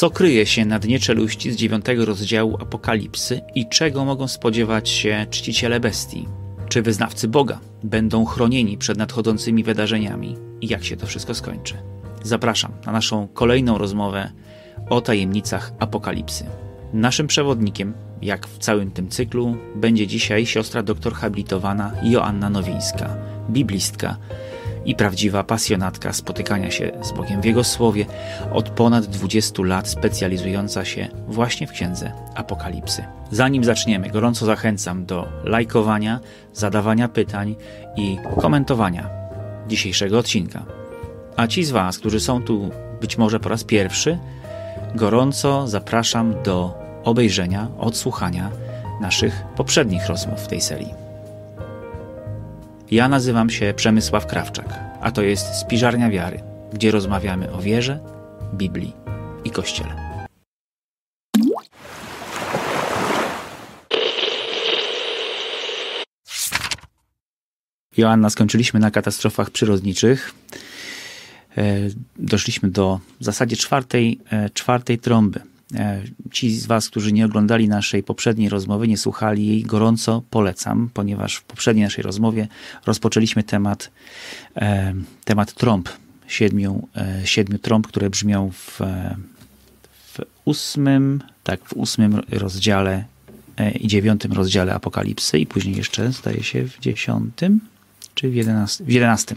Co kryje się na dnie czeluści z dziewiątego rozdziału Apokalipsy i czego mogą spodziewać się czciciele bestii? Czy wyznawcy Boga będą chronieni przed nadchodzącymi wydarzeniami i jak się to wszystko skończy? Zapraszam na naszą kolejną rozmowę o tajemnicach Apokalipsy. Naszym przewodnikiem, jak w całym tym cyklu, będzie dzisiaj siostra doktor habilitowana Joanna Nowińska, biblistka i prawdziwa pasjonatka spotykania się z Bogiem w Jego Słowie, od ponad 20 lat specjalizująca się właśnie w księdze Apokalipsy. Zanim zaczniemy, gorąco zachęcam do lajkowania, zadawania pytań i komentowania dzisiejszego odcinka. A ci z Was, którzy są tu być może po raz pierwszy, gorąco zapraszam do obejrzenia, odsłuchania naszych poprzednich rozmów w tej serii. Ja nazywam się Przemysław Krawczak, a to jest Spiżarnia Wiary, gdzie rozmawiamy o wierze, Biblii i Kościele. Joanna, skończyliśmy na katastrofach przyrodniczych. E, doszliśmy do w zasadzie czwartej, e, czwartej trąby. E, ci z Was, którzy nie oglądali naszej poprzedniej rozmowy, nie słuchali jej, gorąco polecam, ponieważ w poprzedniej naszej rozmowie rozpoczęliśmy temat, temat trąb, siedmiu, siedmiu trąb, które brzmią w, w ósmym, tak, w ósmym rozdziale i dziewiątym rozdziale Apokalipsy i później jeszcze, zdaje się, w dziesiątym czy w 11. W 11.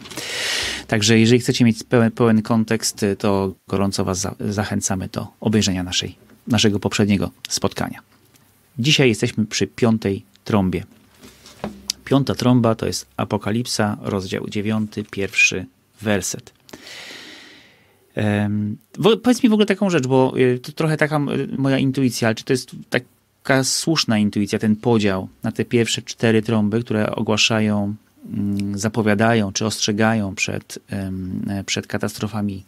Także jeżeli chcecie mieć pełen, pełen kontekst, to gorąco Was za, zachęcamy do obejrzenia naszej, naszego poprzedniego spotkania. Dzisiaj jesteśmy przy piątej trąbie. Piąta trąba to jest Apokalipsa, rozdział 9, pierwszy werset. Um, powiedz mi w ogóle taką rzecz, bo y, to trochę taka moja intuicja, ale czy to jest taka słuszna intuicja, ten podział na te pierwsze cztery trąby, które ogłaszają zapowiadają czy ostrzegają przed, przed katastrofami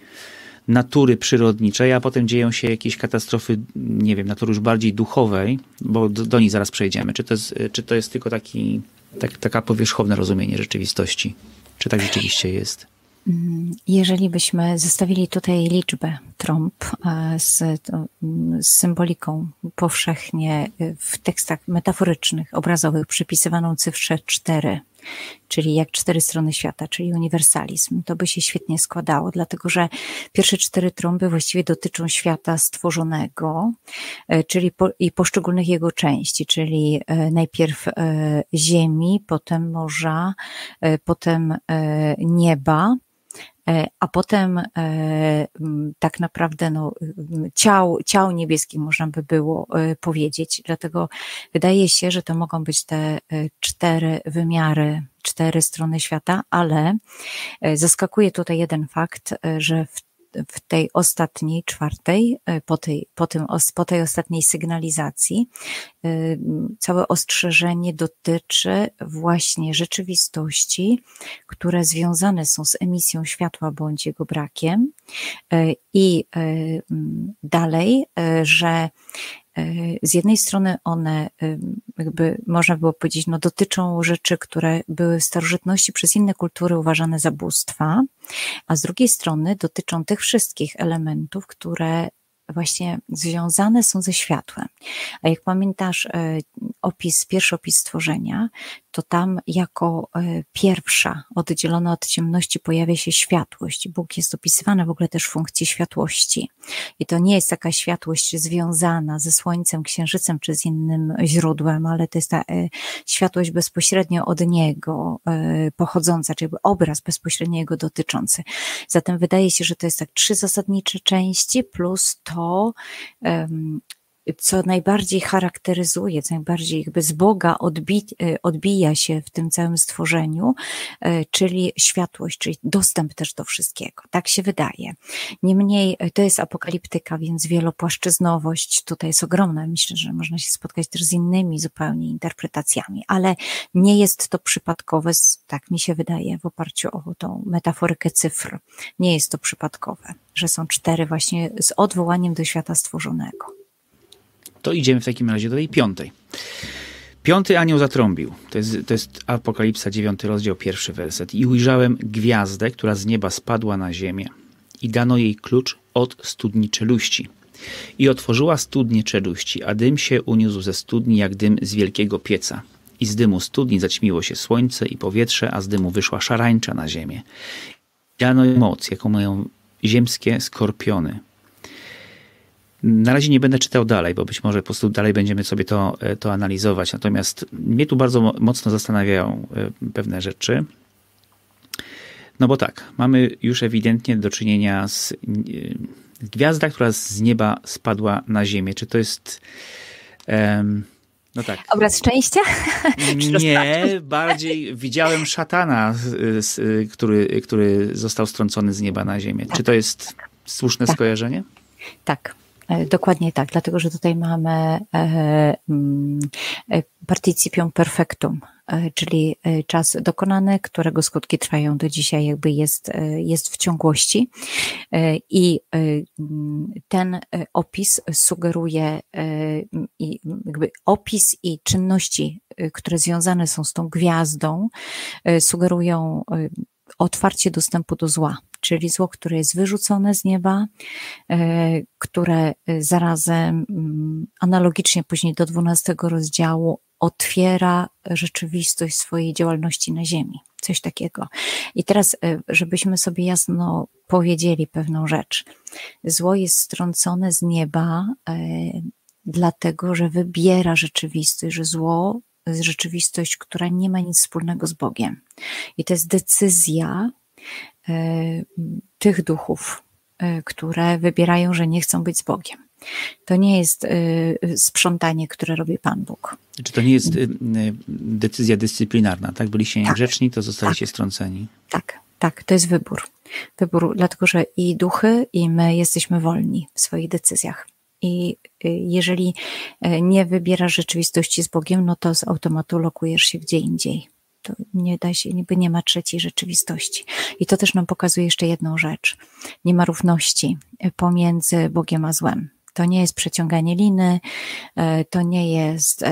natury przyrodniczej, a potem dzieją się jakieś katastrofy, nie wiem, natury już bardziej duchowej, bo do, do nich zaraz przejdziemy. Czy to jest, czy to jest tylko taki, tak, taka powierzchowne rozumienie rzeczywistości? Czy tak rzeczywiście jest? Jeżeli byśmy zestawili tutaj liczbę trąb e, z, z, symboliką powszechnie w tekstach metaforycznych, obrazowych przypisywaną cyfrze 4, czyli jak cztery strony świata, czyli uniwersalizm, to by się świetnie składało, dlatego że pierwsze cztery trąby właściwie dotyczą świata stworzonego, e, czyli po, i poszczególnych jego części, czyli e, najpierw ziemi, potem morza, potem nieba, E, a potem e, tak naprawdę no, ciał, ciał niebieskich można by było e, powiedzieć. Dlatego wydaje się, że to mogą być te cztery wymiary, cztery strony świata, ale zaskakuje tutaj jeden fakt, że w w tej ostatniej, czwartej, e, po tej, po, tym, po tej ostatniej sygnalizacji, e, całe ostrzeżenie dotyczy właśnie rzeczywistości, które związane są z emisją światła bądź jego brakiem. E, I dalej, że z jednej strony one, jakby można było powiedzieć, no dotyczą rzeczy, które były w starożytności przez inne kultury uważane za bóstwa, a z drugiej strony dotyczą tych wszystkich elementów, które właśnie związane są ze światłem. A jak pamiętasz e, opis, pierwszy opis stworzenia, to tam jako e, pierwsza, oddzielona od ciemności, pojawia się światłość. Bóg jest opisywany w ogóle też w funkcji światłości. I to nie jest taka światłość związana ze Słońcem, Księżycem czy z innym źródłem, ale to jest ta e, światłość bezpośrednio od Niego pochodząca, czyli obraz bezpośrednio Jego dotyczący. Zatem wydaje się, że to jest tak trzy zasadnicze części plus to, to, co najbardziej charakteryzuje, co najbardziej jakby z Boga odbi, e, odbija się w tym całym stworzeniu, e, czyli światłość, czyli dostęp też do wszystkiego. Tak się wydaje. Niemniej e, to jest apokaliptyka, więc wielopłaszczyznowość tutaj jest ogromna. Myślę, że można się spotkać też z innymi zupełnie interpretacjami, ale nie jest to przypadkowe, tak mi się wydaje, w oparciu o tą metaforykę cyfr. Nie jest to przypadkowe, że są cztery właśnie z odwołaniem do świata stworzonego. To idziemy w takim razie do tej piątej. Piąty anioł zatrąbił. To jest, to jest Apokalipsa, dziewiąty rozdział, pierwszy werset. I ujrzałem gwiazdę, która z nieba spadła na ziemię i dano jej klucz od studni czeluści. I otworzyła studnie czeluści, a dym się uniósł ze studni jak dym z wielkiego pieca. I z dymu studni zaćmiło się słońce i powietrze, a z dymu wyszła szarańcza na ziemię. Widziano moc, jaką mają ziemskie skorpiony. Na razie nie będę czytał dalej, bo być może po prostu dalej będziemy sobie to, e, to analizować. Natomiast mnie tu bardzo mocno zastanawiają e, pewne rzeczy. No bo tak, mamy już ewidentnie do czynienia z e, gwiazda, która z nieba spadła na ziemię. Czy to jest. Um, no tak. Obraz szczęścia? Nie, bardziej widziałem szatana, który, który został strącony z nieba na ziemię. Tak. Czy to jest słuszne tak. skojarzenie? Tak. E, dokładnie tak, dlatego że tutaj mamy e, mm, e, participum perfectum, czyli czas dokonany, którego skutki trwają do dzisiaj, jakby jest, jest w ciągłości. I ten opis sugeruje, jakby opis i czynności, które związane są z tą gwiazdą, sugerują otwarcie dostępu do zła, czyli zło, które jest wyrzucone z nieba, e, które zarazem mm, analogicznie później do 12 rozdziału otwiera rzeczywistość swojej działalności na ziemi. Coś takiego. I teraz, e, żebyśmy sobie jasno powiedzieli pewną rzecz. Zło jest strącone z nieba, e, dlatego że wybiera rzeczywistość, że zło jest rzeczywistość, która nie ma nic wspólnego z Bogiem. I to jest decyzja e, tych duchów, e, które wybierają, że nie chcą być z Bogiem. To nie jest e, sprzątanie, które robi Pan Bóg. Czy to nie jest decyzja dyscyplinarna, tak? Byliście tak. niegrzeczni, to zostaliście tak. strąceni. Tak, tak, to jest wybór. Wybór, dlatego że i duchy, i my jesteśmy wolni w swoich decyzjach. I jeżeli e, nie wybierasz rzeczywistości z Bogiem, no to z automatu lokujesz się gdzie indziej. To nie da się, niby nie ma trzeciej rzeczywistości. I to też nam pokazuje jeszcze jedną rzecz. Nie ma równości pomiędzy Bogiem a złem. To nie jest przeciąganie liny, e, to nie jest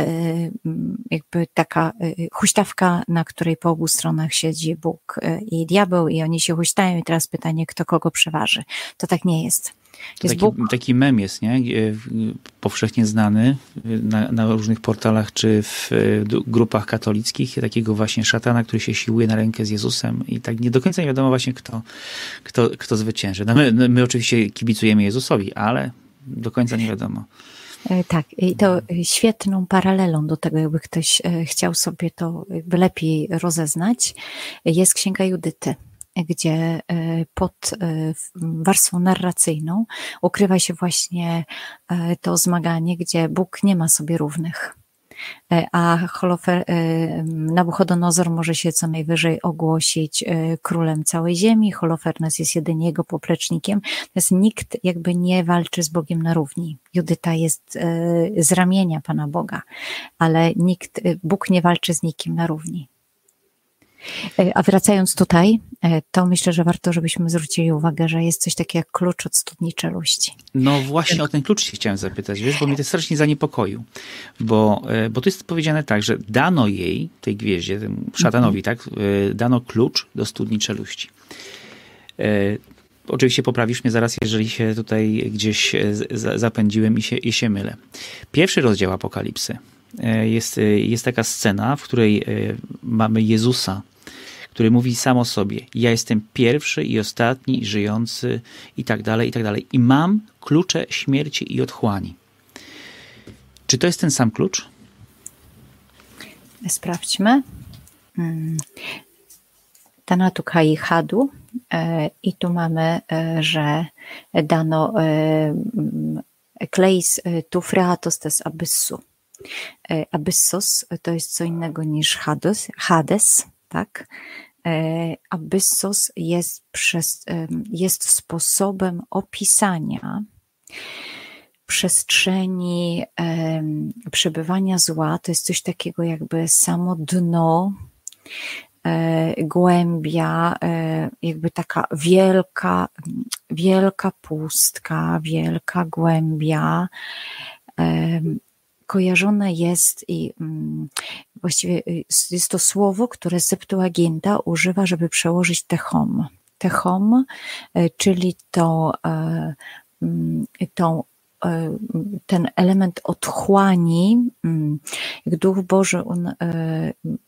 jakby taka huśtawka, na której po obu stronach siedzi Bóg i diabeł i oni się huśtają i teraz pytanie, kto kogo przeważy. To tak nie jest. Taki, taki mem jest, nie? Powszechnie znany na, na, różnych portalach czy w grupach katolickich, takiego właśnie szatana, który się siłuje na rękę z Jezusem i tak nie do końca nie wiadomo właśnie kto, kto, kto zwycięży. No my, my oczywiście kibicujemy Jezusowi, ale do końca nie wiadomo. E, tak, i to świetną paralelą do tego, jakby ktoś e, chciał sobie to jakby lepiej rozeznać, jest Księga Judyty gdzie e, pod warstwą narracyjną ukrywa się właśnie to zmaganie, gdzie Bóg nie ma sobie równych. A Holofer, Nabuchodonozor może się co najwyżej ogłosić królem całej ziemi, Holofernes jest jedynie jego poplecznikiem, natomiast nikt jakby nie walczy z Bogiem na równi. Judyta jest z ramienia Pana Boga, ale nikt, Bóg nie walczy z nikim na równi. E, a wracając tutaj, e, to myślę, że warto, żebyśmy zwrócili uwagę, że jest coś takiego jak klucz od studni czeluści. No właśnie o ten klucz się chciałem zapytać, wiesz, bo mnie to strasznie zaniepokoił, bo, e, bo tu jest powiedziane tak, że dano jej, tej gwieździe, temu szatanowi, mhm. tak, dano klucz do studni czeluści. Oczywiście poprawisz mnie zaraz, jeżeli się tutaj gdzieś zapędziłem i się, i się mylę. Pierwszy rozdział Apokalipsy. Jest, jest taka scena, w której mamy Jezusa, który mówi sam o sobie: Ja jestem pierwszy i ostatni, żyjący, i tak dalej, i tak dalej. I mam klucze śmierci i otchłani. Czy to jest ten sam klucz? Sprawdźmy. Hmm. Tanatu Kai Hadu. E, I tu mamy, e, że dano e, kleis tu freatos tes abyssu. Abyssos to jest co innego niż Hades, Hades tak? E, Abyssos jest, przez, jest sposobem opisania przestrzeni przebywania zła. To jest coś takiego jakby samo dno, e, głębia, e, jakby taka wielka, wielka pustka, wielka głębia kojarzone jest i mm, właściwie y, jest to słowo, które Septuaginta używa, żeby przełożyć techom. Techom, y, czyli y, mm, tą ten element otchłani, mm, jak Duch Boży, on,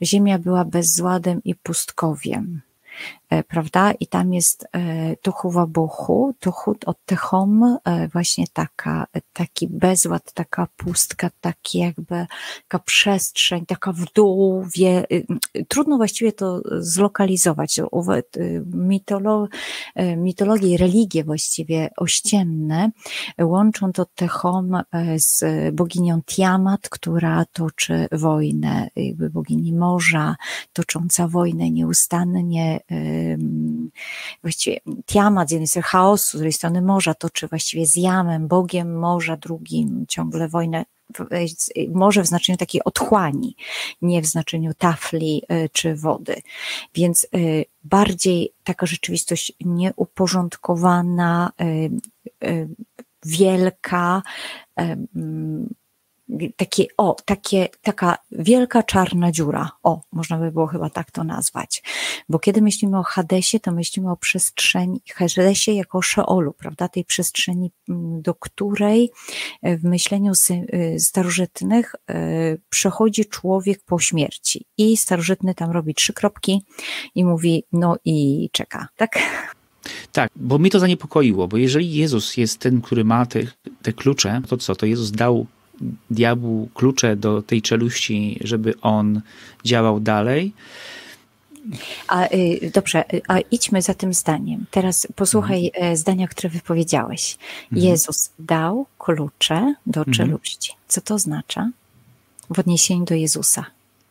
ziemia była bezładem i pustkowiem. E, prawda? I tam jest e, tuchuwa buchu, tuchut od techom, e, właśnie taka, taki bezład, taka pustka, taki jakby taka przestrzeń, taka w dół, wie, y, trudno właściwie to zlokalizować. Mitolo, mitologie i religie właściwie ościenne łączą to techom z boginią Tiamat, która toczy wojnę, jakby bogini morza, tocząca wojnę nieustannie, właściwie Tiamat z jednej strony chaosu, z drugiej strony morza toczy właściwie z Jamem, Bogiem morza drugim, ciągle wojnę może w znaczeniu takiej otchłani, nie w znaczeniu tafli y, czy wody. Więc y, bardziej taka rzeczywistość nieuporządkowana, y, wielka, takie, o, takie, taka wielka czarna dziura. O, można by było chyba tak to nazwać. Bo kiedy myślimy o Hadesie, to myślimy o przestrzeni, Hadesie jako Szeolu, prawda? Tej przestrzeni, mm, do której e, w myśleniu y, starożytnych e, przechodzi człowiek po śmierci. I starożytny tam robi trzy kropki i mówi, no i czeka, tak? Tak, bo mnie to zaniepokoiło, bo jeżeli Jezus jest ten, który ma te, te klucze, to co? To Jezus dał diabłu klucze do tej czeluści, żeby on działał dalej. A, y, dobrze, y, a idźmy za tym zdaniem. Teraz posłuchaj mhm. zdania, które wypowiedziałeś. Mhm. Jezus dał klucze do mhm. czeluści. Co to oznacza w odniesieniu do Jezusa?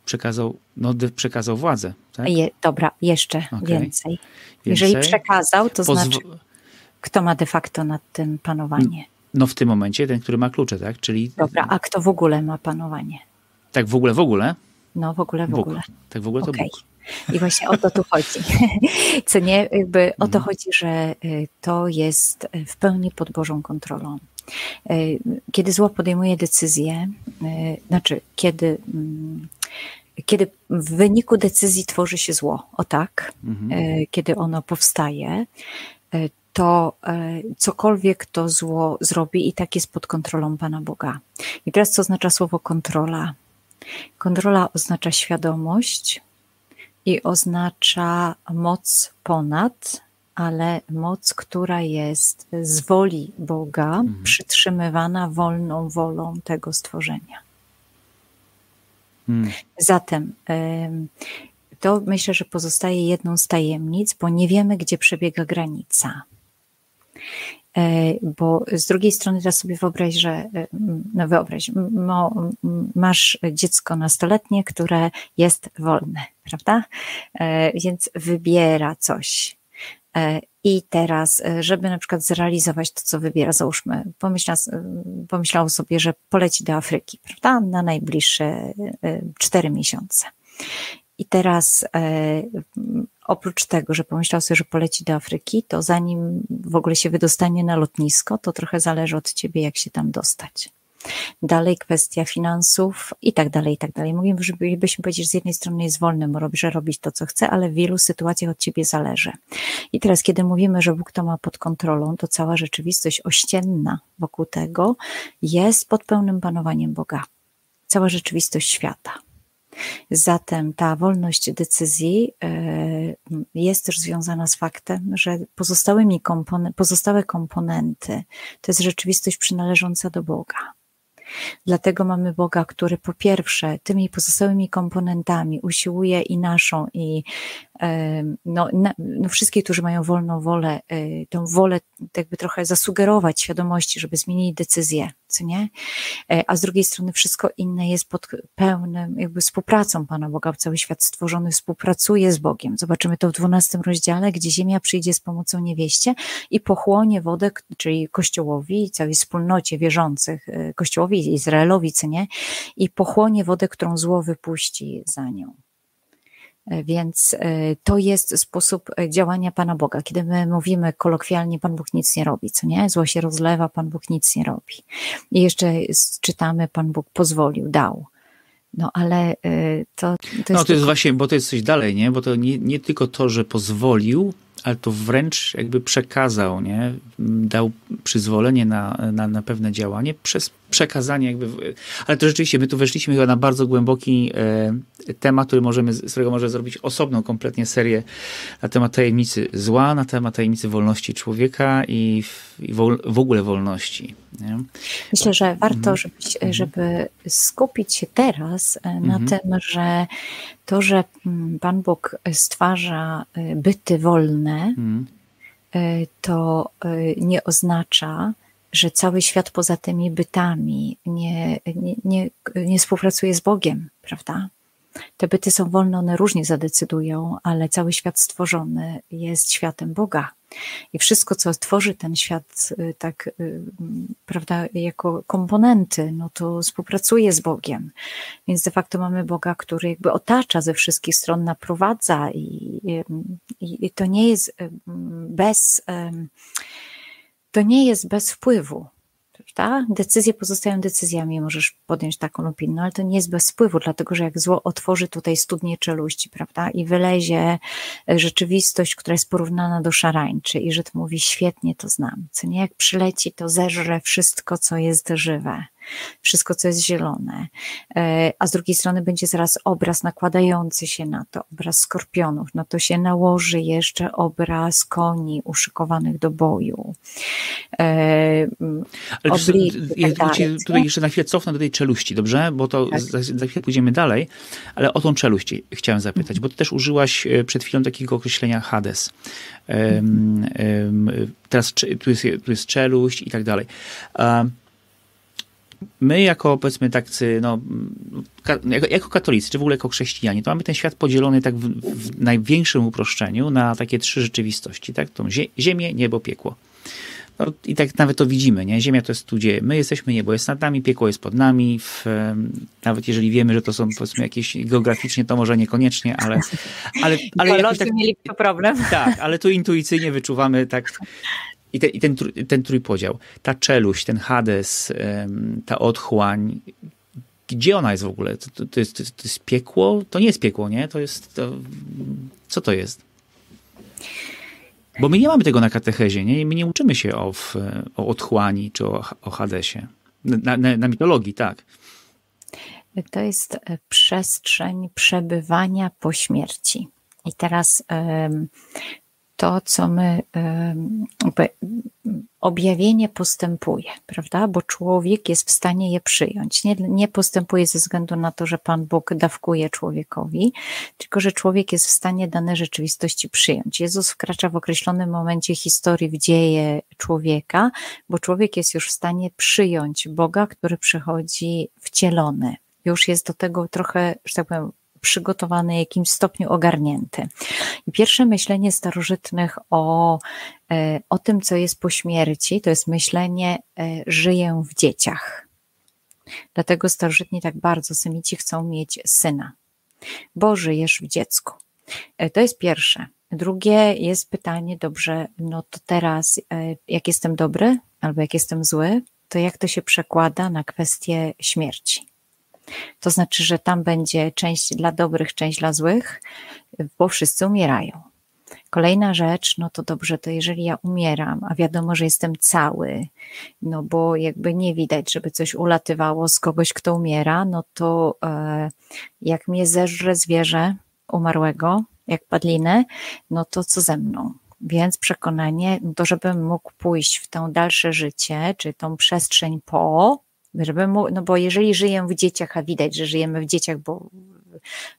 Przekazał, no, przekazał władzę. Tak? Je, dobra, jeszcze okay. więcej. więcej. Jeżeli przekazał, to Pozw znaczy, kto ma de facto nad tym panowanie? No w tym momencie ten, który ma klucze, tak? Czyli... Dobra, a kto w ogóle ma panowanie? Tak w ogóle, w ogóle? No w ogóle, w Bóg. ogóle. Tak w ogóle to okay. Bóg. I właśnie o to tu chodzi. Co nie, jakby o to mhm. chodzi, że y, to jest y, w pełni pod Bożą kontrolą. Y, kiedy zło podejmuje decyzję, znaczy kiedy, mm, kiedy w wyniku decyzji tworzy się zło, o tak, mhm. kiedy ono powstaje, to e, cokolwiek to zło zrobi i tak jest pod kontrolą Pana Boga. I teraz co oznacza słowo kontrola? Kontrola oznacza świadomość i oznacza moc ponad, ale moc, która jest z woli Boga, mhm. przytrzymywana wolną wolą tego stworzenia. Hmm. Zatem to myślę, że pozostaje jedną z tajemnic, bo nie wiemy, gdzie przebiega granica. E, bo z drugiej strony teraz sobie wyobraź, że e, no wyobraź, masz dziecko nastoletnie, które jest wolne, prawda? E, więc wybiera coś. I teraz, żeby na przykład zrealizować to, co wybiera, załóżmy, pomyślał, pomyślał sobie, że poleci do Afryki, prawda? Na najbliższe cztery miesiące. I teraz oprócz tego, że pomyślał sobie, że poleci do Afryki, to zanim w ogóle się wydostanie na lotnisko, to trochę zależy od ciebie, jak się tam dostać. Dalej kwestia finansów i tak dalej, i tak dalej. Moglibyśmy powiedzieć, że z jednej strony jest wolny, może robić to, co chce, ale w wielu sytuacjach od ciebie zależy. I teraz, kiedy mówimy, że Bóg to ma pod kontrolą, to cała rzeczywistość ościenna wokół tego jest pod pełnym panowaniem Boga. Cała rzeczywistość świata. Zatem ta wolność decyzji e, jest też związana z faktem, że pozostałymi kompone pozostałe komponenty to jest rzeczywistość przynależąca do Boga. Dlatego mamy Boga, który po pierwsze tymi pozostałymi komponentami usiłuje i naszą, i no, no wszystkie, którzy mają wolną wolę, y, tą wolę jakby trochę zasugerować świadomości, żeby zmienili decyzję, co nie? E, a z drugiej strony wszystko inne jest pod pełnym jakby współpracą Pana Boga. Cały świat stworzony współpracuje z Bogiem. Zobaczymy to w dwunastym rozdziale, gdzie ziemia przyjdzie z pomocą niewieście i pochłonie wodę, czyli Kościołowi, całej wspólnocie wierzących, y, Kościołowi, Izraelowi, co nie? I pochłonie wodę, którą zło wypuści za nią. E, więc e, to jest sposób e, działania Pana Boga. Kiedy my mówimy kolokwialnie, Pan Bóg nic nie robi, co nie? Zło się rozlewa, Pan Bóg nic nie robi. I jeszcze czytamy, Pan Bóg pozwolił, dał. No ale to, to jest. No to jest właśnie, bo to jest coś dalej, nie? Bo to nie, nie tylko to, że pozwolił, ale to wręcz jakby przekazał, nie? Dał przyzwolenie na, na, na pewne działanie przez przekazanie jakby, ale to rzeczywiście, my tu weszliśmy chyba na bardzo głęboki e, temat, który możemy, z którego może zrobić osobną kompletnie serię na temat tajemnicy zła, na temat tajemnicy wolności człowieka i, i w, w, ogóle wolności. Nie? Myślę, że warto, mhm. żeby, mhm. żeby skupić się teraz e, na mhm. tym, że to, że mm, Pan Bóg stwarza e, byty wolne, mhm. e, to nie oznacza, że cały świat poza tymi bytami nie, nie, nie, nie współpracuje z Bogiem, prawda? Te byty są wolne, one różnie zadecydują, ale cały świat stworzony jest światem Boga. I wszystko, co tworzy ten świat, y, tak, y, prawda, jako komponenty, no to współpracuje z Bogiem. Więc de facto mamy Boga, który jakby otacza ze wszystkich stron, naprowadza i, i, i to nie jest bez to nie jest bez wpływu. Prawda? Decyzje pozostają decyzjami, możesz podjąć taką lub inną, ale to nie jest bez wpływu, dlatego że jak zło otworzy tutaj studnie czeluści, prawda, i wylezie e, rzeczywistość, która jest porównana do szarańczy i Żyd mówi, świetnie to znam, co nie, jak przyleci, to zeżre wszystko, co jest żywe wszystko, co jest zielone, e, a z drugiej strony będzie zaraz obraz nakładający się na to, obraz skorpionów, no to się nałoży jeszcze obraz koni uszykowanych do boju. E, Ale obli, ja, tak tutaj jeszcze na chwilę cofnę do tej czeluści, dobrze? Bo to tak. za, za, chwilę pójdziemy dalej, ale o tą czeluść chciałem zapytać, mhm. bo ty też użyłaś e, przed chwilą takiego określenia Hades. Um, um, teraz tu jest, tu jest czeluść i tak dalej. Um, my jako powiedzmy tacy, no, jako, jako, katolicy, czy w ogóle jako chrześcijanie, to mamy ten świat podzielony tak w, w największym uproszczeniu na takie trzy rzeczywistości, tak? Tą zie ziemię, niebo, piekło. No, I tak nawet to widzimy, nie? Ziemia to jest tu, gdzie my jesteśmy, niebo jest nad nami, piekło jest pod nami. W, nawet jeżeli wiemy, że to są powiedzmy jakieś geograficznie, to może niekoniecznie, ale... ale, ale jakoś tak, mieli to problem. Tak, ale tu intuicyjnie wyczuwamy tak i, te, i ten, ten trójpodział, ta czeluść, ten Hades, ta otchłań, gdzie ona jest w ogóle? To, to, to, jest, to, jest, piekło? To nie jest piekło, nie? To jest. Co to jest? Bo my nie mamy tego na katechezie, nie? My nie uczymy się o, o otchłani czy o, o Hadesie. Na, na, na mitologii, tak. To jest e, przestrzeń przebywania po śmierci. I teraz to, co my, objawienie postępuje, prawda? Bo człowiek jest w stanie je przyjąć. Nie, nie postępuje ze względu na to, że Pan Bóg dawkuje człowiekowi, tylko że człowiek jest w stanie dane rzeczywistości przyjąć. Jezus wkracza w określonym momencie historii w dzieje człowieka, bo człowiek jest już w stanie przyjąć Boga, który przychodzi wcielony. Już jest do tego trochę, że tak powiem, przygotowany, jakimś stopniu ogarnięty. I pierwsze myślenie starożytnych o, e, o tym, co jest po śmierci, to jest myślenie e, żyję w dzieciach. Dlatego starożytni tak bardzo semici chcą mieć syna, bo żyjesz w dziecku. E, to jest pierwsze. Drugie jest pytanie, dobrze, no to teraz, jak jestem dobry albo jak jestem zły, to jak to się przekłada na kwestię śmierci? To znaczy, że tam będzie część dla dobrych, część dla złych, bo wszyscy umierają. Kolejna rzecz, no to dobrze, to jeżeli ja umieram, a wiadomo, że jestem cały, no bo jakby nie widać, żeby coś ulatywało z kogoś, kto umiera, no to e, jak mnie zeżre zwierzę umarłego, jak padlinę, no to co ze mną? Więc przekonanie, no to żebym mógł pójść w to dalsze życie, czy tą przestrzeń po, żeby mu, no bo jeżeli żyję w dzieciach, a widać, że żyjemy w dzieciach, bo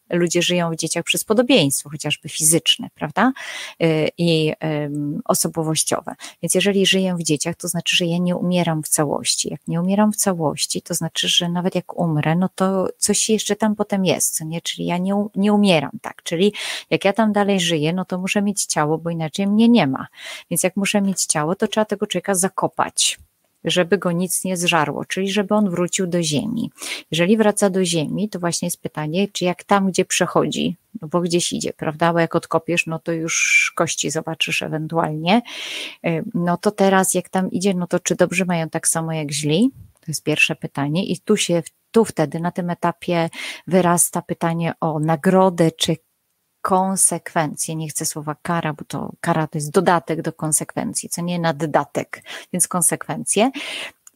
ludzie żyją w dzieciach przez podobieństwo, chociażby fizyczne, prawda? Y, I osobowościowe. Więc jeżeli żyję w dzieciach, to znaczy, że ja nie umieram w całości. Jak nie umieram w całości, to znaczy, że nawet jak umrę, no to coś jeszcze tam potem jest, nie? Czyli ja nie, nie umieram, tak? Czyli jak ja tam dalej żyję, no to muszę mieć ciało, bo inaczej mnie nie ma. Więc jak muszę mieć ciało, to trzeba tego człowieka zakopać żeby go nic nie zżarło, czyli żeby on wrócił do ziemi. Jeżeli wraca do ziemi, to właśnie jest pytanie, czy jak tam, gdzie przechodzi, no bo gdzieś idzie, prawda? Bo jak odkopiesz, no to już kości zobaczysz ewentualnie. Y, no to teraz, jak tam idzie, no to czy dobrze mają tak samo jak źli? To jest pierwsze pytanie. I tu się, tu wtedy na tym etapie wyrasta pytanie o nagrodę, czy konsekwencje. Nie chcę słowa kara, bo to kara to jest dodatek do konsekwencji, co nie naddatek, więc konsekwencje.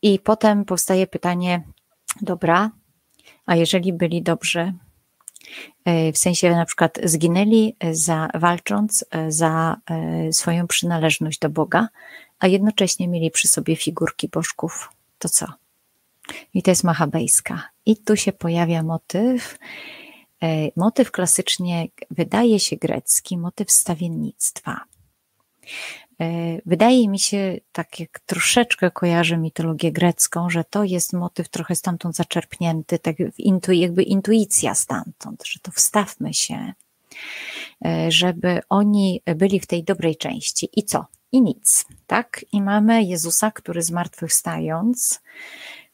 I potem powstaje pytanie, dobra, a jeżeli byli dobrzy, e, w sensie na przykład zginęli za walcząc e, za e, swoją przynależność do Boga, a jednocześnie mieli przy sobie figurki bożków, to co? I to jest machabejska. I tu się pojawia motyw, motyw klasycznie wydaje się grecki, motyw stawiennictwa. E, wydaje mi się, tak jak troszeczkę kojarzę mitologię grecką, że to jest motyw trochę stamtąd zaczerpnięty, tak jakby intuicja stamtąd, że to wstawmy się, e, żeby oni byli w tej dobrej części. I co? I nic, tak? I mamy Jezusa, który zmartwychwstając, E,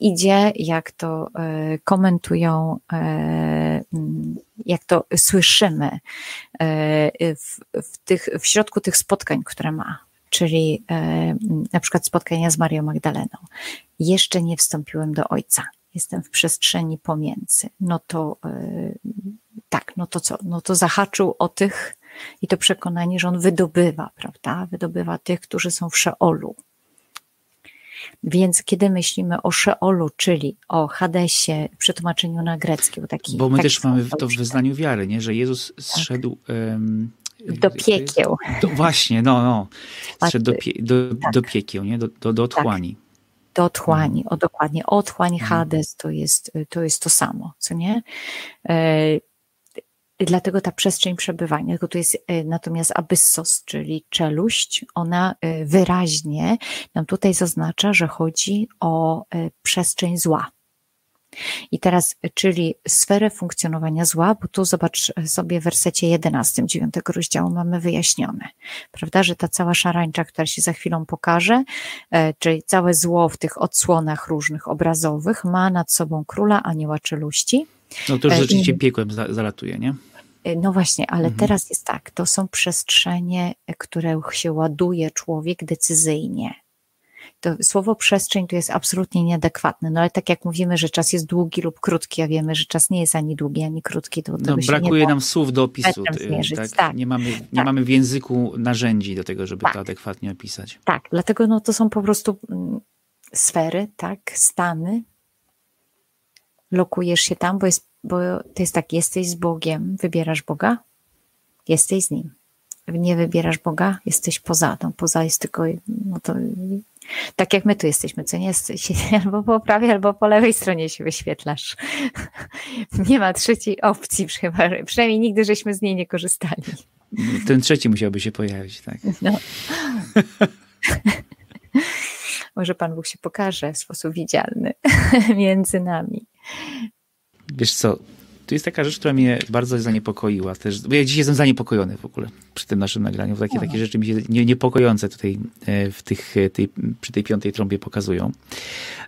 idzie, jak to e, komentują, e, jak to słyszymy w, w, tych, w środku tych spotkań, które ma, czyli na przykład spotkania z Marią Magdaleną. Jeszcze nie wstąpiłem do Ojca, jestem w przestrzeni pomiędzy. No to tak, no to co? No to zahaczył o tych i to przekonanie, że on wydobywa, prawda? Wydobywa tych, którzy są w Szeolu więc kiedy myślimy o Szeolu, czyli o Hadesie, przetłumaczeniu na grecki, bo taki. Bo my taki też mamy to w wyznaniu wiary, nie? że Jezus tak. zszedł. Um, do piekieł. Do, właśnie, no, no. Zszedł do, pie, do, tak. do piekieł, nie? Do, do, do otchłani. Tak. Do otchłani, o dokładnie. Otchłań, mhm. Hades to jest, to jest to samo, co nie? Dlatego ta przestrzeń przebywania, tylko tu jest e, natomiast abyssos, czyli czeluść, ona e, wyraźnie nam tutaj zaznacza, że chodzi o e, przestrzeń zła. I teraz, czyli sferę funkcjonowania zła, bo tu zobacz sobie w wersecie 11 9 rozdziału mamy wyjaśnione, prawda, że ta cała szarańcza, która się za chwilą pokaże, czyli całe zło w tych odsłonach różnych obrazowych ma nad sobą króla anioła czeluści, no to już rzeczywiście piekłem zalatuje, nie? E, no właśnie, ale mhm. teraz jest tak, to są przestrzenie, które się ładuje człowiek decyzyjnie. To słowo przestrzeń tu jest absolutnie nieadekwatne, no ale tak jak mówimy, że czas jest długi lub krótki, a wiemy, że czas nie jest ani długi, ani krótki, to no, brakuje nam słów do opisu. Tak? tak? Nie, mamy, nie tak. mamy w języku narzędzi do tego, żeby tak. to adekwatnie opisać. Tak, dlatego no, to są po prostu mm, sfery, tak, stany. Lokujesz się tam, bo jest bo to jest tak, jesteś z Bogiem, wybierasz Boga, jesteś z Nim. Nie wybierasz Boga, jesteś poza. No, poza jest tylko, no to tak jak my tu jesteśmy, co nie jesteś albo po prawej, albo po lewej stronie się wyświetlasz. Nie ma trzeciej opcji, chyba, przynajmniej nigdy żeśmy z niej nie korzystali. Ten trzeci musiałby się pojawić, tak. No. Może Pan Bóg się pokaże w sposób widzialny między nami. Wiesz co, tu jest taka rzecz, która mnie bardzo zaniepokoiła też, bo ja dziś jestem zaniepokojony w ogóle przy tym naszym nagraniu, takie, takie rzeczy mi się nie, niepokojące tutaj e, w tych, e, tej, przy tej piątej trąbie pokazują.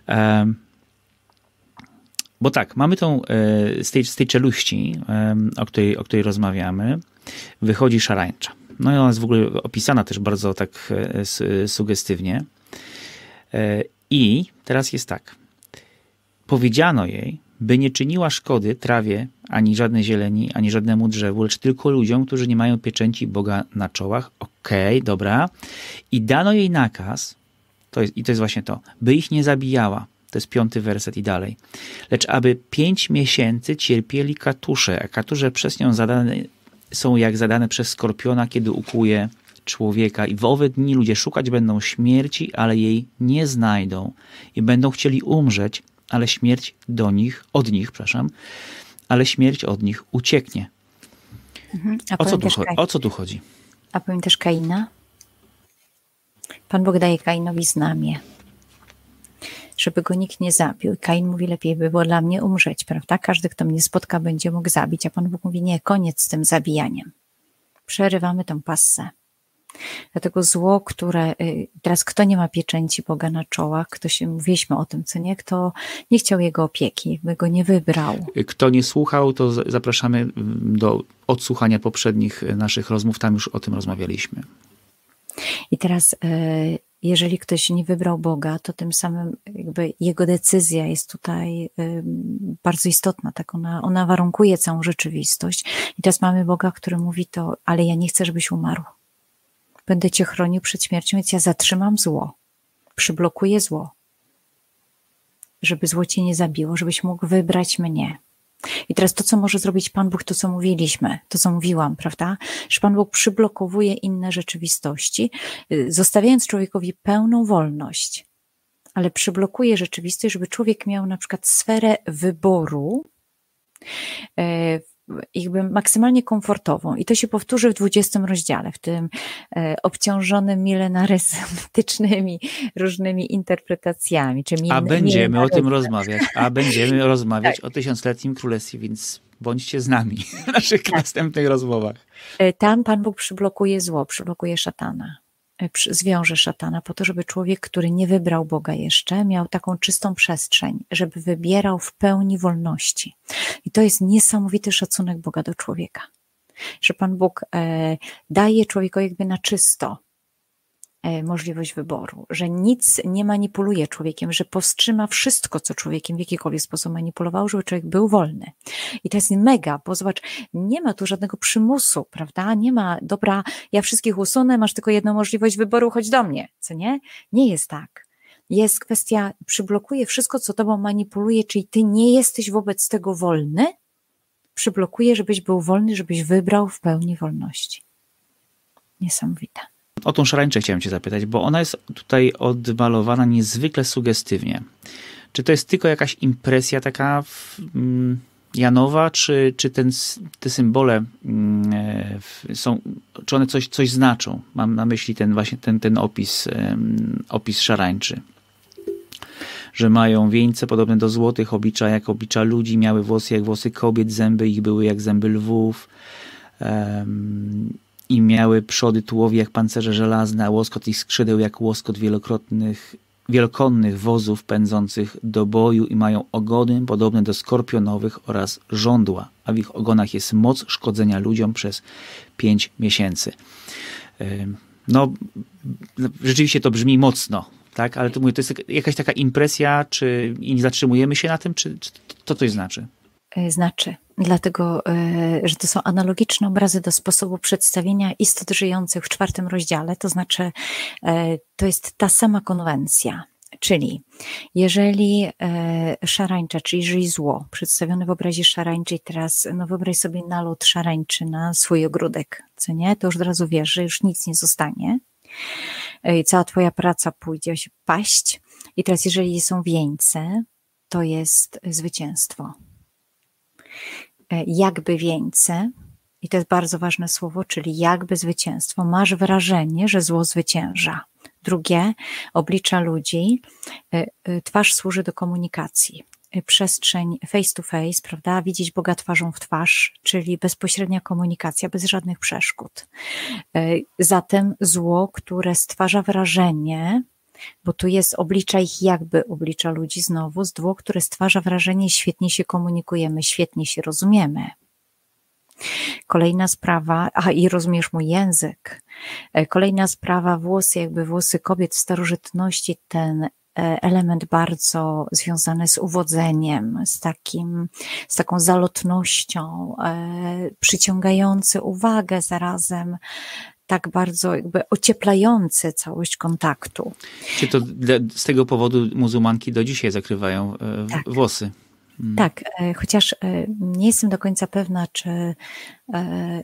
Um, bo tak, mamy tą, e, z tej, z tej czeluści, o której, o której rozmawiamy, wychodzi szarańcza. No i ona jest w ogóle opisana też bardzo tak sugestywnie. I teraz jest tak. Powiedziano jej, by nie czyniła szkody trawie, ani żadnej zieleni, ani żadnemu drzewu, lecz tylko ludziom, którzy nie mają pieczęci Boga na czołach. Okej, okay, dobra. I dano jej nakaz, to jest, i to jest właśnie to, by ich nie zabijała. To jest piąty werset i dalej. Lecz aby pięć miesięcy cierpieli katusze, a katusze przez nią zadane są jak zadane przez skorpiona, kiedy ukuje człowieka. I w owe dni ludzie szukać będą śmierci, ale jej nie znajdą. I będą chcieli umrzeć, ale śmierć do nich, od nich, przepraszam, ale śmierć od nich ucieknie. Mhm. O, co tu, o co tu chodzi? A powiem też Kaina. Pan Bóg daje Kainowi znamię, żeby go nikt nie zabił. Kain mówi, lepiej by było dla mnie umrzeć, prawda? Każdy, kto mnie spotka, będzie mógł zabić, a Pan Bóg mówi, nie, koniec z tym zabijaniem. Przerywamy tą passę. Dlatego zło, które y, teraz kto nie ma pieczęci Boga na czołach, kto się mówiliśmy o tym, co nie, kto nie chciał jego opieki, by go nie wybrał. Kto nie słuchał, to zapraszamy mm, do odsłuchania poprzednich naszych rozmów, tam już o tym rozmawialiśmy. I teraz y, jeżeli ktoś nie wybrał Boga, to tym samym jakby jego decyzja jest tutaj bardzo istotna, tak ona, ona warunkuje całą rzeczywistość. I teraz mamy Boga, który mówi to, ale ja nie chcę, żebyś umarł. Będę cię chronił przed śmiercią, więc ja zatrzymam zło, przyblokuję zło, żeby zło cię nie zabiło, żebyś mógł wybrać mnie. I teraz to, co może zrobić Pan Bóg, to co mówiliśmy, to co mówiłam, prawda? Że Pan Bóg przyblokowuje inne rzeczywistości, y, zostawiając człowiekowi pełną wolność, ale przyblokuje rzeczywistość, żeby człowiek miał na przykład sferę wyboru, e, jakby maksymalnie komfortową. I to się powtórzy w 20 rozdziale, w tym e, obciążonym milenaryzmtycznymi różnymi interpretacjami. Czy a będziemy o tym rozmawiać, a będziemy rozmawiać tak. o tysiącletnim królestwie, więc bądźcie z nami w naszych tak. następnych rozmowach. E, tam Pan Bóg przyblokuje zło, przyblokuje szatana. E, zwiąże szatana, po to, żeby człowiek, który nie wybrał Boga jeszcze, miał taką czystą przestrzeń, żeby wybierał w pełni wolności. I to jest niesamowity szacunek Boga do człowieka. Że Pan Bóg e, daje człowiekowi jakby na czysto możliwość wyboru, że nic nie manipuluje człowiekiem, że powstrzyma wszystko, co człowiekiem w jakikolwiek sposób manipulował, żeby człowiek był wolny. I to jest mega, bo zobacz, nie ma tu żadnego przymusu, prawda? Nie ma, dobra, ja wszystkich usunę, masz tylko jedną możliwość wyboru, chodź do mnie, co nie? Nie jest tak. Jest kwestia, przyblokuje wszystko, co tobą manipuluje, czyli ty nie jesteś wobec tego wolny, przyblokuje, żebyś był wolny, żebyś wybrał w pełni wolności. Niesamowite. O tą szarańczę chciałem cię zapytać, bo ona jest tutaj odmalowana niezwykle sugestywnie. Czy to jest tylko jakaś impresja taka mm, Janowa, czy, czy ten, te symbole mm, e, są, czy one coś, coś znaczą? Mam na myśli ten właśnie ten, ten opis, opis szarańczy. Że mają wieńce podobne do złotych, oblicza jak oblicza ludzi, miały włosy jak włosy kobiet, zęby ich były jak zęby lwów i miały przody tułowi jak pancerze żelazne, a łoskot ich skrzydeł jak łoskot wielokrotnych, wielokonnych wozów pędzących do boju i mają ogony podobne do skorpionowych oraz żądła, a w ich ogonach jest moc szkodzenia ludziom przez pięć miesięcy. No, rzeczywiście to brzmi mocno, tak? Ale to, mówię, to jest jakaś taka impresja, czy i nie zatrzymujemy się na tym, czy, czy to coś znaczy? E, znaczy, dlatego, e, że to są analogiczne obrazy do sposobu przedstawienia istot żyjących w czwartym rozdziale, to znaczy, e, to jest ta sama konwencja. Czyli jeżeli szarańcza, czyli żyj zło, przedstawione w obrazie szarańczy teraz no wyobraź sobie nalot szarańczy na swój ogródek, co nie? To już od razu wiesz, że już nic nie zostanie. I cała twoja praca pójdzie się paść. I teraz jeżeli są wieńce, to jest zwycięstwo jakby wieńce, i to jest bardzo ważne słowo, czyli jakby zwycięstwo. Masz wrażenie, że zło zwycięża. Drugie, oblicza ludzi, e, e, twarz służy do komunikacji. Przestrzeń face to face, prawda? Widzieć Boga twarzą w twarz, czyli bezpośrednia komunikacja, bez żadnych przeszkód. Zatem zło, które stwarza wrażenie, bo tu jest oblicza ich jakby oblicza ludzi znowu z dwóch, które stwarza wrażenie, świetnie się komunikujemy, świetnie się rozumiemy. Kolejna sprawa, a i rozumiesz mój język. E, kolejna sprawa, włosy, jakby włosy kobiet w starożytności, ten e, element bardzo związany z uwodzeniem, z takim, z taką zalotnością, e, przyciągający uwagę zarazem tak bardzo jakby ocieplający całość kontaktu. Czy to z tego powodu muzułmanki do dzisiaj zakrywają e, tak. włosy? Hmm. Tak, e, chociaż e, nie jestem do końca pewna, czy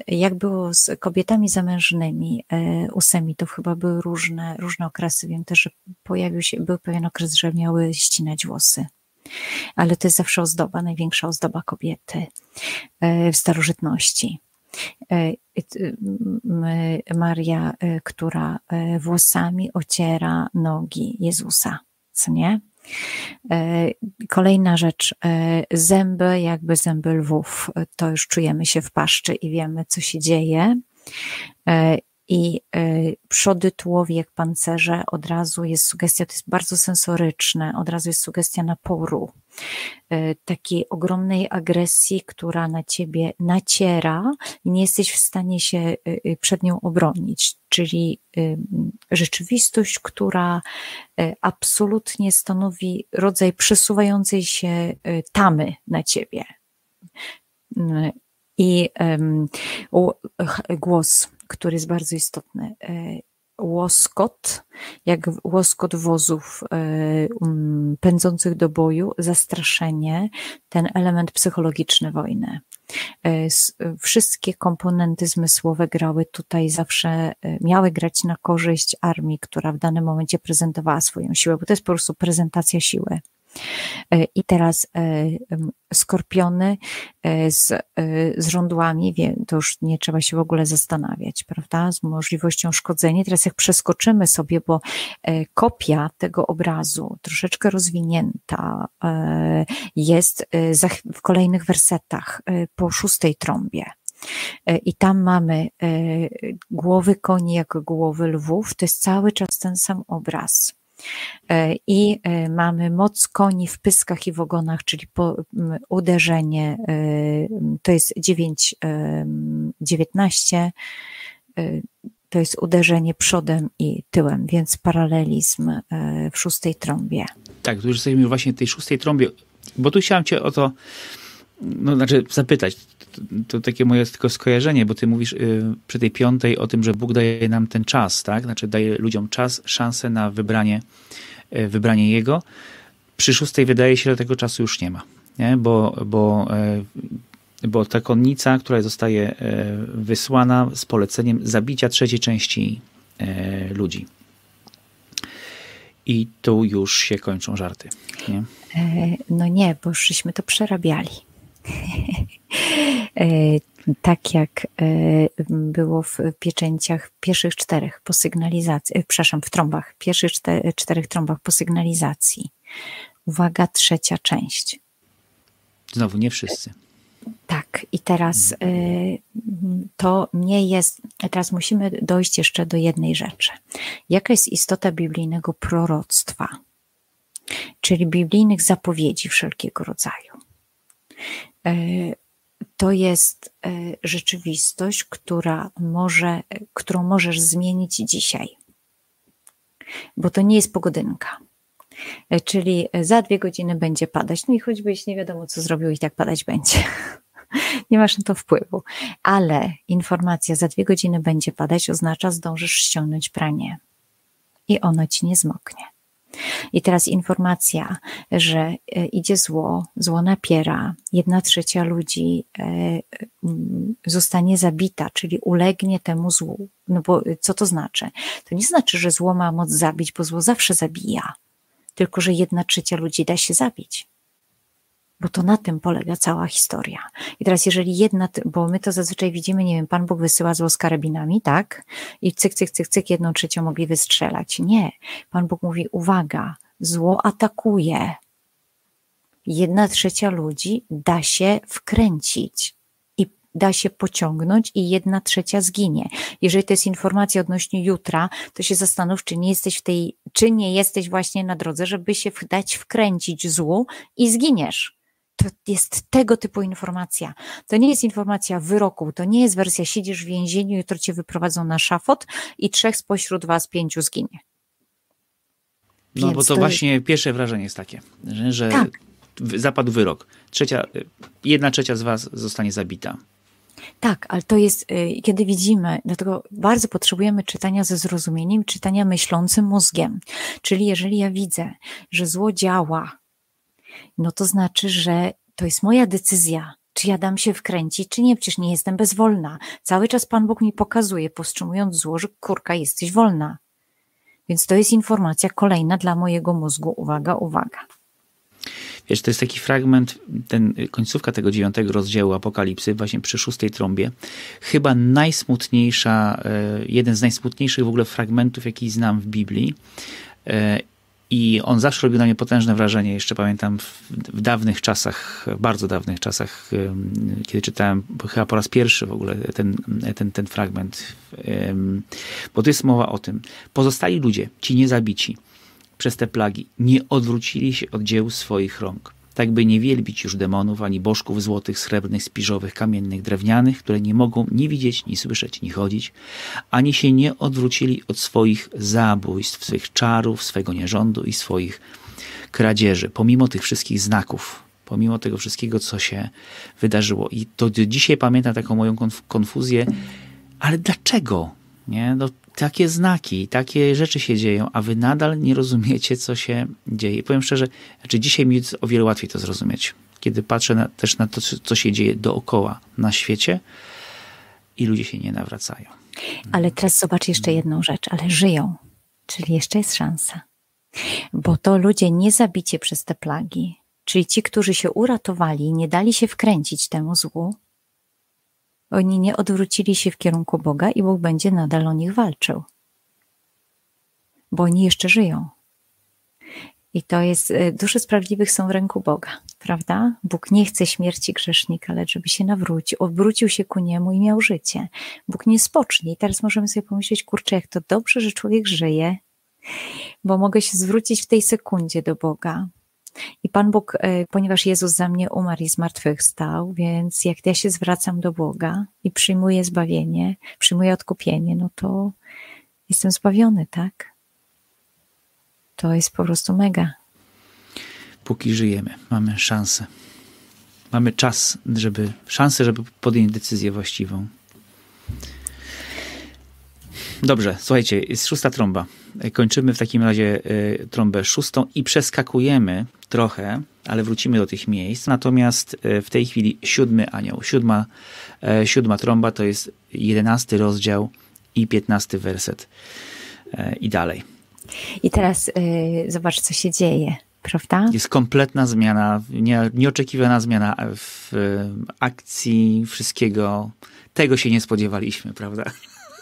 jak było z kobietami zamężnymi u semitów, chyba były różne, różne okresy. Wiem też, że pojawił się, był pewien okres, że miały ścinać włosy. Ale to jest zawsze ozdoba, największa ozdoba kobiety w starożytności. E, Maria, e, która e, włosami ociera nogi Jezusa, co nie? Kolejna rzecz, zęby, jakby zęby lwów, to już czujemy się w paszczy i wiemy, co się dzieje. i przody tułowiek, pancerze, od razu jest sugestia, to jest bardzo sensoryczne, od razu jest sugestia naporu, takiej ogromnej agresji, która na ciebie naciera i nie jesteś w stanie się przed nią obronić, czyli rzeczywistość, która absolutnie stanowi rodzaj przesuwającej się tamy na ciebie. I głos, który jest bardzo istotny. E, łoskot, jak łoskot wozów e, um, pędzących do boju, zastraszenie, ten element psychologiczny wojny. E, wszystkie komponenty zmysłowe grały tutaj zawsze, miały grać na korzyść armii, która w danym momencie prezentowała swoją siłę, bo to jest po prostu prezentacja siły. E, I teraz e, skorpiony e, z, z żądłami, to już nie trzeba się w ogóle zastanawiać, prawda? Z możliwością szkodzenia. Teraz jak przeskoczymy sobie, bo kopia tego obrazu, troszeczkę rozwinięta, jest w kolejnych wersetach po szóstej trąbie. I tam mamy głowy koni jak głowy lwów. To jest cały czas ten sam obraz. E, I e, mamy moc koni w pyskach i w ogonach, czyli uderzenie, e, to jest 9, 19, to jest uderzenie przodem i tyłem, więc paralelizm w szóstej trąbie. Tak, tu już jesteśmy właśnie w tej szóstej trąbie, bo tu chciałam cię o to, no znaczy zapytać, to, takie moje tylko skojarzenie, bo ty mówisz y, przy tej piątej o tym, że Bóg daje nam ten czas, tak? Znaczy daje ludziom czas, szansę na wybranie, y, wybranie Jego. Przy szóstej wydaje się, że tego czasu już nie ma, nie? Bo, bo, y, bo ta konnica, która zostaje wysłana z poleceniem zabicia trzeciej części ludzi. I tu już się kończą żarty. Nie? E, no nie, bo żeśmy to przerabiali. E, tak jak e, było w pieczęciach pierwszych czterech po sygnalizacji, e, przepraszam, w trąbach, pierwszych czterech trąbach po sygnalizacji. Uwaga, trzecia część. Znowu nie wszyscy. Tak, i teraz to nie jest. Teraz musimy dojść jeszcze do jednej rzeczy. Jaka jest istota biblijnego proroctwa, czyli biblijnych zapowiedzi wszelkiego rodzaju? E, to jest e, rzeczywistość, która może, którą możesz zmienić dzisiaj. Bo to nie jest pogodynka. E, czyli za dwie godziny będzie padać, no i choćbyś nie wiadomo, co zrobił, i tak padać będzie. nie masz na to wpływu. Ale informacja za dwie godziny będzie padać oznacza, zdążysz ściągnąć pranie i ono ci nie zmoknie. I teraz informacja, że e, idzie zło, zło napiera, jedna trzecia ludzi e, zostanie zabita, czyli ulegnie temu złu. No bo co to znaczy? To nie znaczy, że zło ma moc zabić, bo zło zawsze zabija, tylko że jedna trzecia ludzi da się zabić bo to na tym polega cała historia. I teraz, jeżeli jedna, bo my to zazwyczaj widzimy, nie wiem, Pan Bóg wysyła zło z karabinami, tak? I cyk, cyk, cyk, cyk, jedną trzecią mogli wystrzelać. Nie. Pan Bóg mówi, uwaga, zło atakuje. Jedna trzecia ludzi da się wkręcić i da się pociągnąć i jedna trzecia zginie. Jeżeli to jest informacja odnośnie jutra, to się zastanów, czy nie jesteś w tej, czy nie jesteś właśnie na drodze, żeby się dać wkręcić złu i zginiesz to jest tego typu informacja. To nie jest informacja wyroku, to nie jest wersja siedzisz w więzieniu, jutro cię wyprowadzą na szafot i trzech spośród was pięciu zginie. No Więc bo to, to właśnie jest... pierwsze wrażenie jest takie, że, że tak. zapadł wyrok. Trzecia, jedna trzecia z was zostanie zabita. Tak, ale to jest, y, kiedy widzimy, dlatego bardzo potrzebujemy czytania ze zrozumieniem, czytania myślącym mózgiem. Czyli jeżeli ja widzę, że zło działa no to znaczy, że to jest moja decyzja, czy ja dam się wkręcić, czy nie, przecież nie jestem bezwolna. Cały czas Pan Bóg mi pokazuje, powstrzymując zło, że kurka, jesteś wolna. Więc to jest informacja kolejna dla mojego mózgu. Uwaga, uwaga. Wiesz, to jest taki fragment, ten końcówka tego dziewiątego rozdziału Apokalipsy, właśnie przy szóstej trąbie. Chyba najsmutniejsza, e, jeden z najsmutniejszych w ogóle fragmentów, jaki znam w Biblii. I on zawsze robił na mnie potężne wrażenie. Jeszcze pamiętam w, w dawnych czasach, bardzo dawnych czasach, kiedy czytałem chyba po raz pierwszy w ogóle ten, ten, ten fragment. Bo to jest mowa o tym. Pozostali ludzie, ci niezabici przez te plagi, nie odwrócili się od dzieł swoich rąk tak by nie wielbić już demonów, ani bożków złotych, srebrnych, spiżowych, kamiennych, drewnianych, które nie mogą ni widzieć, ni słyszeć, ni chodzić, ani się nie odwrócili od swoich zabójstw, swych czarów, swego nierządu i swoich kradzieży, pomimo tych wszystkich znaków, pomimo tego wszystkiego, co się wydarzyło. I to dzisiaj pamiętam taką moją konfuzję, ale dlaczego? Nie? No, takie znaki, takie rzeczy się dzieją, a wy nadal nie rozumiecie, co się dzieje. Powiem szczerze, znaczy dzisiaj mi jest o wiele łatwiej to zrozumieć, kiedy patrzę na, też na to, co się dzieje dookoła na świecie i ludzie się nie nawracają. Ale teraz zobacz jeszcze jedną rzecz, ale żyją, czyli jeszcze jest szansa. Bo to ludzie nie zabicie przez te plagi, czyli ci, którzy się uratowali, nie dali się wkręcić temu złu, oni nie odwrócili się w kierunku Boga i Bóg będzie nadal o nich walczył. Bo oni jeszcze żyją. I to jest, e, dusze sprawiedliwych są w ręku Boga, prawda? Bóg nie chce śmierci grzesznika, lecz żeby się nawrócił, odwrócił się ku niemu i miał życie. Bóg nie spocznie. I teraz możemy sobie pomyśleć, kurczę, jak to dobrze, że człowiek żyje, bo mogę się zwrócić w tej sekundzie do Boga, i Pan Bóg, e, ponieważ Jezus za mnie umarł i zmartwychwstał, więc jak ja się zwracam do Boga i przyjmuję zbawienie, przyjmuję odkupienie, no to jestem zbawiony, tak? To jest po prostu mega. Póki żyjemy, mamy szansę. Mamy czas, żeby, szansę, żeby podjąć decyzję właściwą. Dobrze, słuchajcie, jest szósta trąba. Kończymy w takim razie y, trąbę szóstą i przeskakujemy trochę, ale wrócimy do tych miejsc. Natomiast y, w tej chwili siódmy anioł, siódma, y, siódma trąba to jest jedenasty rozdział i piętnasty werset i dalej. I teraz zobacz, co się dzieje prawda? Jest kompletna zmiana, nie, nieoczekiwana zmiana w akcji wszystkiego. Tego się nie spodziewaliśmy, prawda?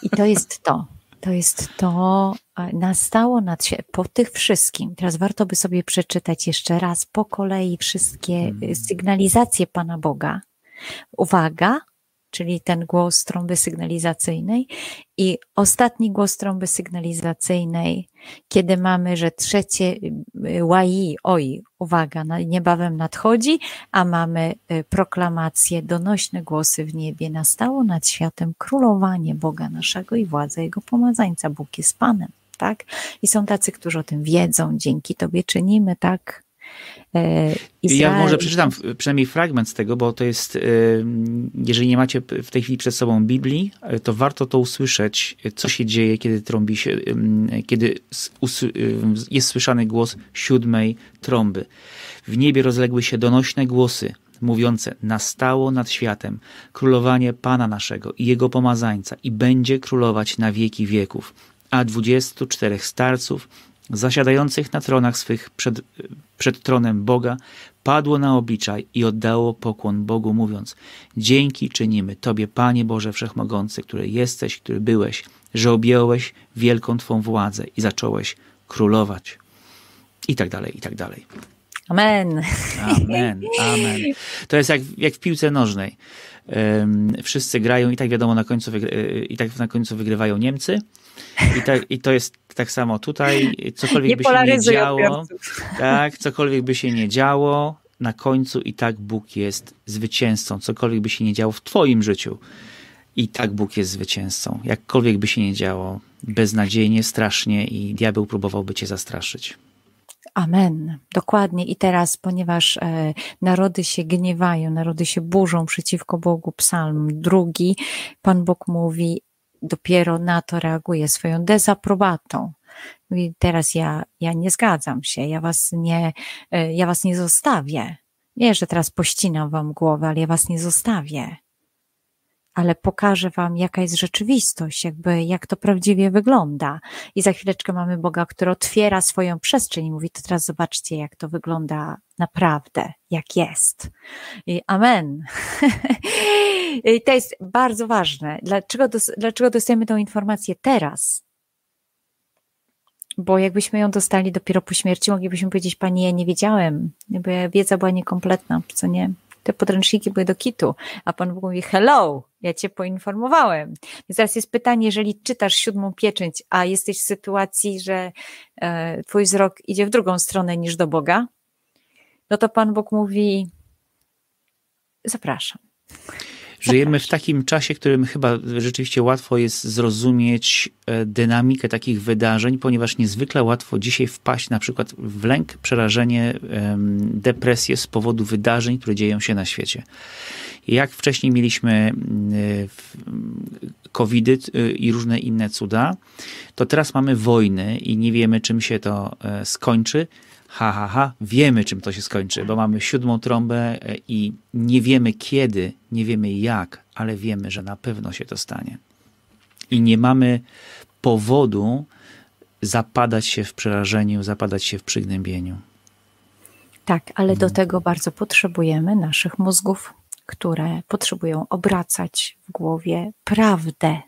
I to jest to. To jest to, nastało nad po tych wszystkim. Teraz warto by sobie przeczytać jeszcze raz po kolei wszystkie hmm. sygnalizacje Pana Boga. Uwaga, czyli ten głos trąby sygnalizacyjnej i ostatni głos trąby sygnalizacyjnej, kiedy mamy, że trzecie y, łai, oj, uwaga, niebawem nadchodzi, a mamy y, proklamację, donośne głosy w niebie, nastało nad światem królowanie Boga naszego i władza Jego pomazańca. Bóg jest Panem, tak? I są tacy, którzy o tym wiedzą, dzięki Tobie czynimy, tak? Izrael. Ja może przeczytam przynajmniej fragment z tego, bo to jest, jeżeli nie macie w tej chwili przed sobą Biblii, to warto to usłyszeć, co się dzieje, kiedy trąbi się, kiedy jest słyszany głos siódmej trąby. W niebie rozległy się donośne głosy, mówiące: Nastało nad światem królowanie Pana naszego i jego pomazańca, i będzie królować na wieki wieków. A dwudziestu czterech starców zasiadających na tronach swych przed, przed tronem Boga, padło na obliczaj i oddało pokłon Bogu, mówiąc: Dzięki czynimy Tobie, Panie Boże Wszechmogący, który jesteś, który byłeś, że objąłeś wielką Twą władzę i zacząłeś królować. I tak dalej, i tak dalej. Amen. Amen, amen. To jest jak, jak w piłce nożnej. Um, wszyscy grają i tak wiadomo, na końcu e, i tak na końcu wygrywają Niemcy. I, tak, I to jest tak samo tutaj. Cokolwiek nie by się nie działo, tak, cokolwiek by się nie działo, na końcu i tak Bóg jest zwycięzcą. Cokolwiek by się nie działo w Twoim życiu, i tak Bóg jest zwycięzcą. Jakkolwiek by się nie działo, beznadziejnie, strasznie i diabeł próbowałby Cię zastraszyć. Amen. Dokładnie. I teraz, ponieważ e, narody się gniewają, narody się burzą przeciwko Bogu, psalm drugi, Pan Bóg mówi, dopiero na to reaguje swoją dezaprobatą. I teraz ja, ja nie zgadzam się, ja was nie, e, ja was nie zostawię. Nie, że teraz pościnam wam głowę, ale ja was nie zostawię ale pokażę Wam, jaka jest rzeczywistość, jakby jak to prawdziwie wygląda. I za chwileczkę mamy Boga, który otwiera swoją przestrzeń i mówi, to teraz zobaczcie, jak to wygląda naprawdę, jak jest. I amen. I to jest bardzo ważne. Dlaczego, dlaczego dostajemy tą informację teraz? bo jakbyśmy ją dostali dopiero po śmierci, moglibyśmy powiedzieć, pani, ja nie wiedziałem, bo wiedza była niekompletna, co nie? Te podręczniki były do kitu, a Pan Bóg mówi, hello, ja Cię poinformowałem. Więc teraz jest pytanie, jeżeli czytasz siódmą pieczęć, a jesteś w sytuacji, że e, Twój wzrok idzie w drugą stronę niż do Boga, no to Pan Bóg mówi, zapraszam. Żyjemy w takim czasie, którym chyba rzeczywiście łatwo jest zrozumieć e, dynamikę takich wydarzeń, ponieważ niezwykle łatwo dzisiaj wpaść na przykład w lęk, przerażenie, depresję z powodu wydarzeń, które dzieją się na świecie. Jak wcześniej mieliśmy e, covidy e, i różne inne cuda, to teraz mamy wojny i nie wiemy, czym się to skończy ha, ha, ha, wiemy czym to się skończy, bo mamy siódmą trąbę e, i nie wiemy kiedy, nie wiemy jak, ale wiemy, że na pewno się to stanie. I nie mamy powodu zapadać się w przerażeniu, zapadać się w przygnębieniu. Tak, ale do tego bardzo potrzebujemy naszych mózgów, które potrzebują obracać w głowie prawdę.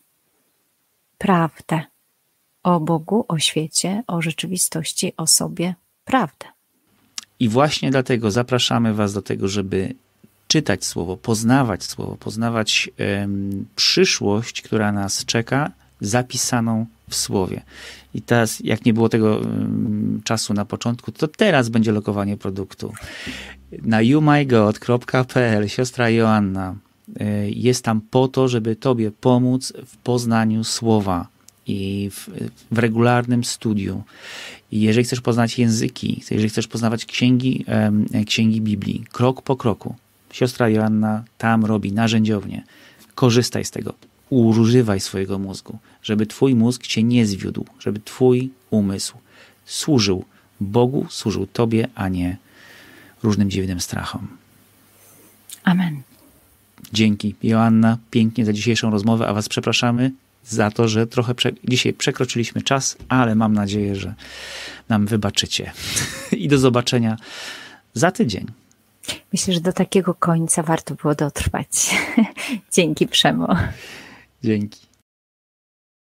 Prawdę o Bogu, o świecie, o rzeczywistości, o sobie, prawdę. I właśnie dlatego zapraszamy Was do tego, żeby czytać Słowo, poznawać Słowo, poznawać przyszłość, która nas czeka, zapisaną w Słowie. I teraz, jak nie było tego czasu na początku, to teraz będzie lokowanie produktu. Na youmygod.pl siostra Joanna y, jest tam po to, żeby Tobie pomóc w poznaniu Słowa i w, w regularnym studiu. I jeżeli chcesz poznać języki, jeżeli chcesz poznawać księgi, księgi Biblii, krok po kroku, siostra Joanna tam robi narzędziownie. Korzystaj z tego. Używaj swojego mózgu, żeby twój mózg cię nie zwiódł, żeby twój umysł służył Bogu, służył tobie, a nie różnym dziwnym strachom. Amen. Dzięki, Joanna, pięknie za dzisiejszą rozmowę, a Was przepraszamy za to, że trochę prze... dzisiaj przekroczyliśmy czas, ale mam nadzieję, że nam wybaczycie. I do zobaczenia za tydzień. Myślę, że do takiego końca warto było dotrwać. Dzięki, Przemo. Dzięki.